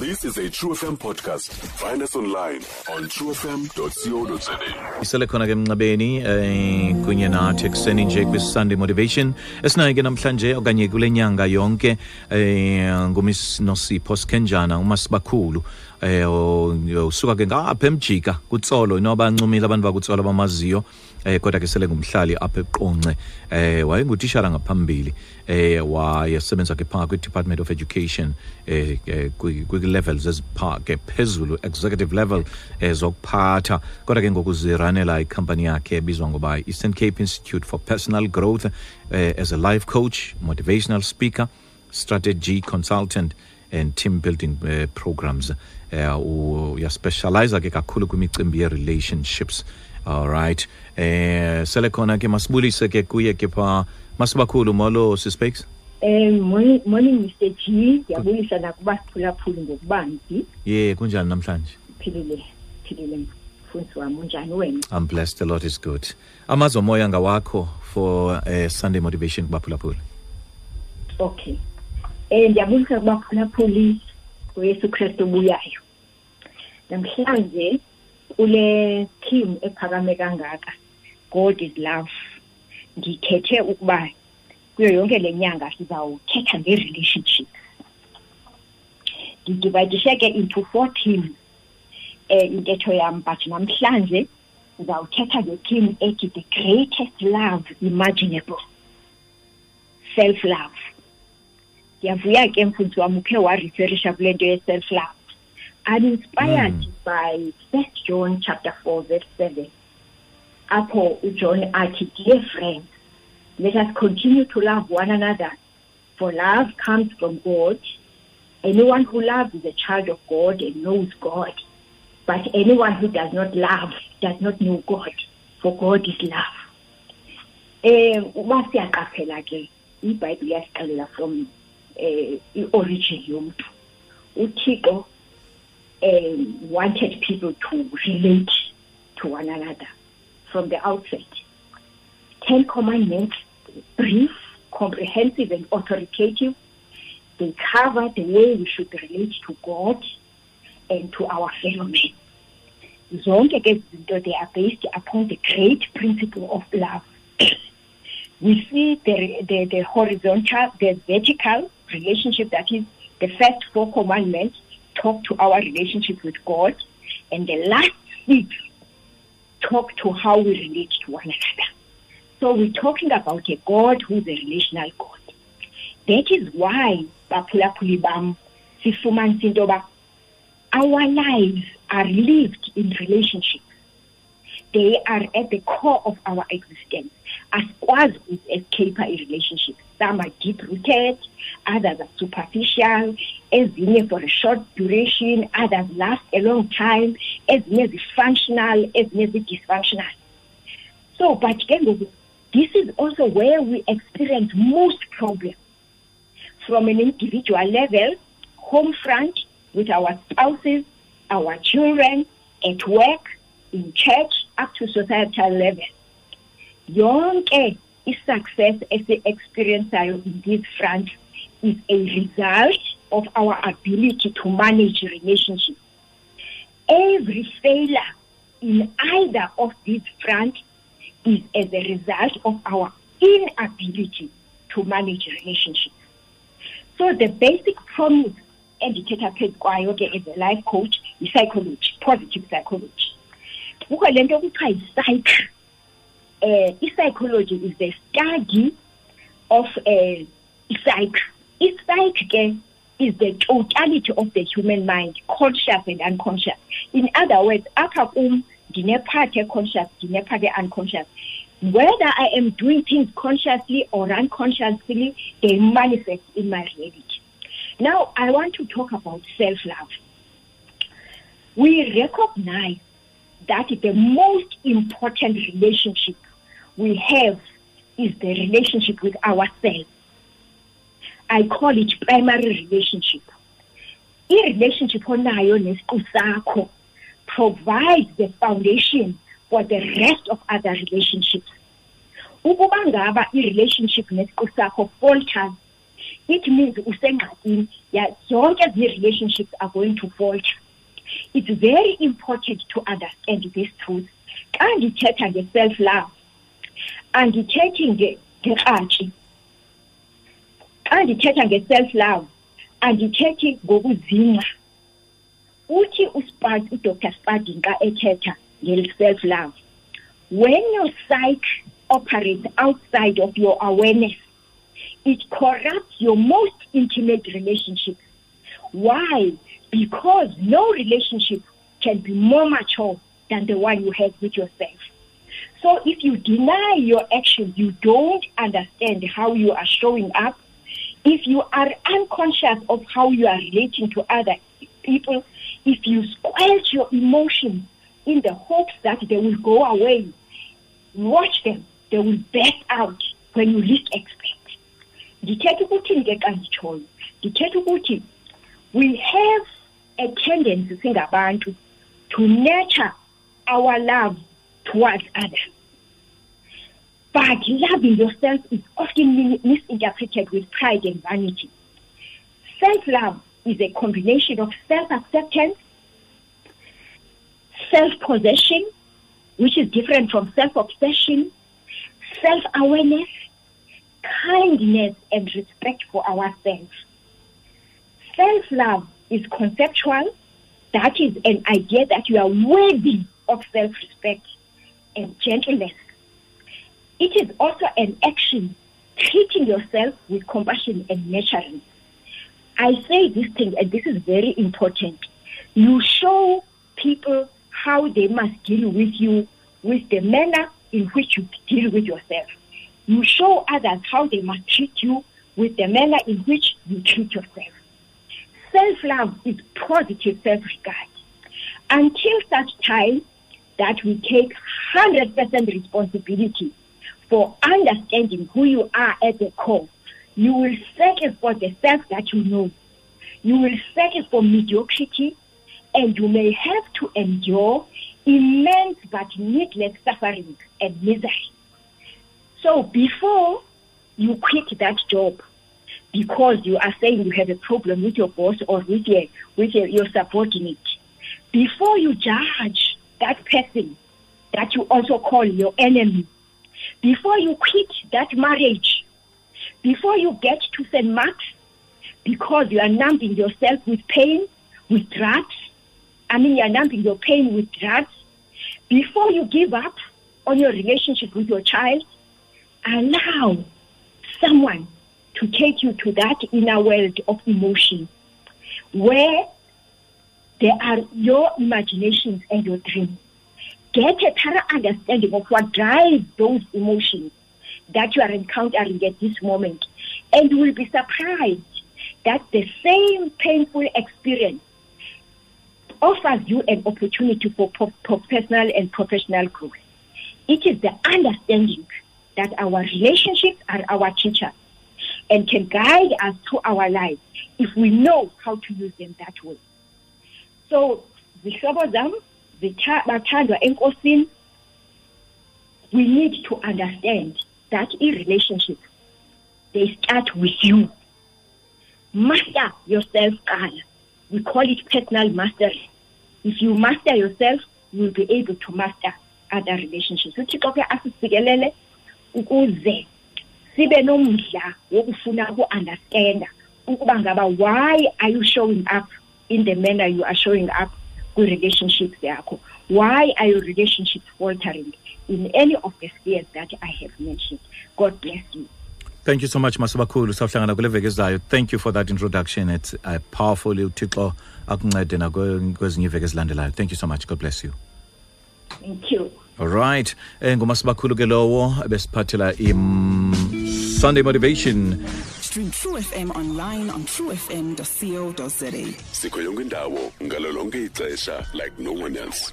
This is a True FM podcast. Find us online on truefm.co.za. isele khona ke mncabeni eh kunye nathi ekuseni nje kwi-sunday motivation esinayo ke namhlanje okanye kule nyanga yonke eh ngumiss nosipho sikhenjana umasibakhulu eh usuka ke ngapha emjika kutsolo inoba ncumile abantu bakutsolo bamaziyo eh kodwa ke sele ngumhlali apha eqonce. Eh wayengutishara ngaphambili eh wayesebenza ke phaa kwi-department of education eh kwi- kwi-levels ezipha ke phezulu executive level eh zokuphatha. Kodwa ke ngoku ziranela ikhampani yakhe ebizwa ngoba eastern cape institute for personal growth eh, as a life coach motivational speaker strategy consultant and team building uh, programs uh, uyaspecializa ke kakhulu kwimicimbi ye-relationships. Alright eh sele khona ke masibulise ke kuye ke pha. Masibakhulu molo sispakes um morning, morning Mr G. Ndiyabulisa nakubaphulaphuli ngokubanzi ye kunjani namhlanje? Philile philile mfundisi wam unjani wena? I'm blessed the lord is good. Amazwi omoya ngawakho for uh, sunday motivation kubaphulaphuli. Okay. Eh ndiyabulisa kubaphulaphuli ngoYesu Kristu obuyayo namhlanje kule team ephakame kangaka God is love. Ngikhethe ukuba kuyo yonke lenyanga sizawuthetha nge-relationship. Ngidivayidishe ke into four teams eh intetho yam. But namhlanje sizawuthetha nge-team ethi the greatest love imaginable. Self love ndiyavuya ke mfundisi wam ukhe wareferisha kule nto ye-self love i'm inspired Mm. by first john chapter four verse seven. Apho ujohn athi dear friends let us continue to love one another for love comes from god. Anyone who loves is a child of god and knows god but anyone who does not love does not know god for god is love. Eh uba siyaqaphela ke ibhayibhile yasixelela from eh i-origin yomntu uthixo um, wanted people to relate to one another from the outset. Ten Commandments, brief, comprehensive, and authoritative. They cover the way we should relate to God and to our fellow men. Zonke ke izinto they are based upon the great principle of love. we see the, the, the horizontal, the vertical relationship that is the first four commandments talk to our relationship with God, and the last six talk to how we relate to one another. So we're talking about a God who's a relational God. That is why baphulaphuli bam sifumanisa into our lives are lived in relationships. They are at the core of our existence. as Asikwazi uku-escape i-relationship. Some are deep-rooted, others are superficial, ezinye for a short duration, others last a long time, ezinye zi-functional, ezinye zi-dysfunctional. So, but this is also where we experience most problems from an individual level, home front, with our spouses, our children, at work, in church, up to societal level. Yonke i-success as esi-experienceayo in this front is a result of our ability to manage relationships. Every failure in either of these fronts is as a result of our inability to manage relationships. So the basic promise endithetha phezu kwayo as a life coach yi-psychology positive psychology kukho le yi-psych uh, i-psychology is the study of uh, psych. I-psych ke is the totality of the human mind conscious and unconscious. In other words apha kum ndinepart e-conscious ndinepart e-unconscious whether i am doing things consciously or unconsciously they manifest in my reality. Now i want to talk about self-love. We recognize that the most important relationship we have is the relationship with ourselves. I call it primary relationship. I-relationship onayo provides the foundation for the rest of other relationships. Ukuba ngaba i-relationship nesiqu sakho falters, it means usengxakini ya- zonke zi-relationships are going to falter it's very important to understand this truth xa ndithetha nge-self love nge- ngerhatshi xa ndithetha nge-self love andithethi ngokuzingca uthi uspad udr. Spadin xa ethetha nge-self love when your psyche operates outside of your awareness it corrupts your most intimate relationships why? Because no relationship can be more mature than the one you have with yourself so if you deny your actions you don't understand how you are showing up if you are unconscious of how you are relating to other people, if you squelch your emotions in the hopes that they will go away, watch them. They will burst out when you least expect. Ndithetha ukuthi ke xa nditshoyo ndithetha ukuthi we have a tendency singabantu to nurture our love towards others but loving yourself is often misinterpreted with pride and vanity. Self love is a combination of self acceptance, self possession, which is different from self obsession, self awareness, kindness, and respect for ourselves. Self love is conceptual, that is an idea that you are worthy of self respect and gentleness it is also an action treating yourself with compassion and nurturing. I say this thing, and this is very important. You show people how they must deal with you with the manner in which you deal with yourself. You show others how they must treat you with the manner in which you treat yourself. Self love is positive self regard. Until such time that we take 100% responsibility for understanding who you are at the core, you will settle for the self that you know. You will settle for mediocrity, and you may have to endure immense but needless suffering and misery. So before you quit that job, because you are saying you have a problem with your boss or with your with your, your subordinate, before you judge that person that you also call your enemy, before you quit that marriage, before you get to St. Mark's, because you are numbing yourself with pain, with drugs, I mean, you are numbing your pain with drugs, before you give up on your relationship with your child, allow someone to take you to that inner world of emotion where there are your imaginations and your dreams get a thorough understanding of what drives those emotions that you are encountering at this moment. And you will be surprised that the same painful experience offers you an opportunity for, personal and professional growth. It is the understanding that our relationships are our teachers and can guide us through our lives if we know how to use them that way. So, zihlobo zam bathandwa enkosini we need to understand that in relationship they start with you. Master yourself qala we call it personal mastery. If you master yourself you will be able to master other relationships. Uthixo ke asisikelele ukuze sibe nomdla wokufuna uku-understanda ukuba ngaba why are you showing up in the manner you are showing up kwi-relationships yakho. Why are your relationships faltering? In any of the spheres that i have mentioned. God bless you. Thank you so much masibakhulu sawuhlangana kule veki ezayo. Thank you for that introduction. It's uh, powerful. Uthixo akuncede nakwezinye iveki ezilandelayo. Thank you so much. God bless you. Thank you. Alright eh ngumasibakhulu ke lowo besiphathela im sunday motivation Stream True FM online on truefm.co.za. sikho yonke indawo ngalo ixesha like no one else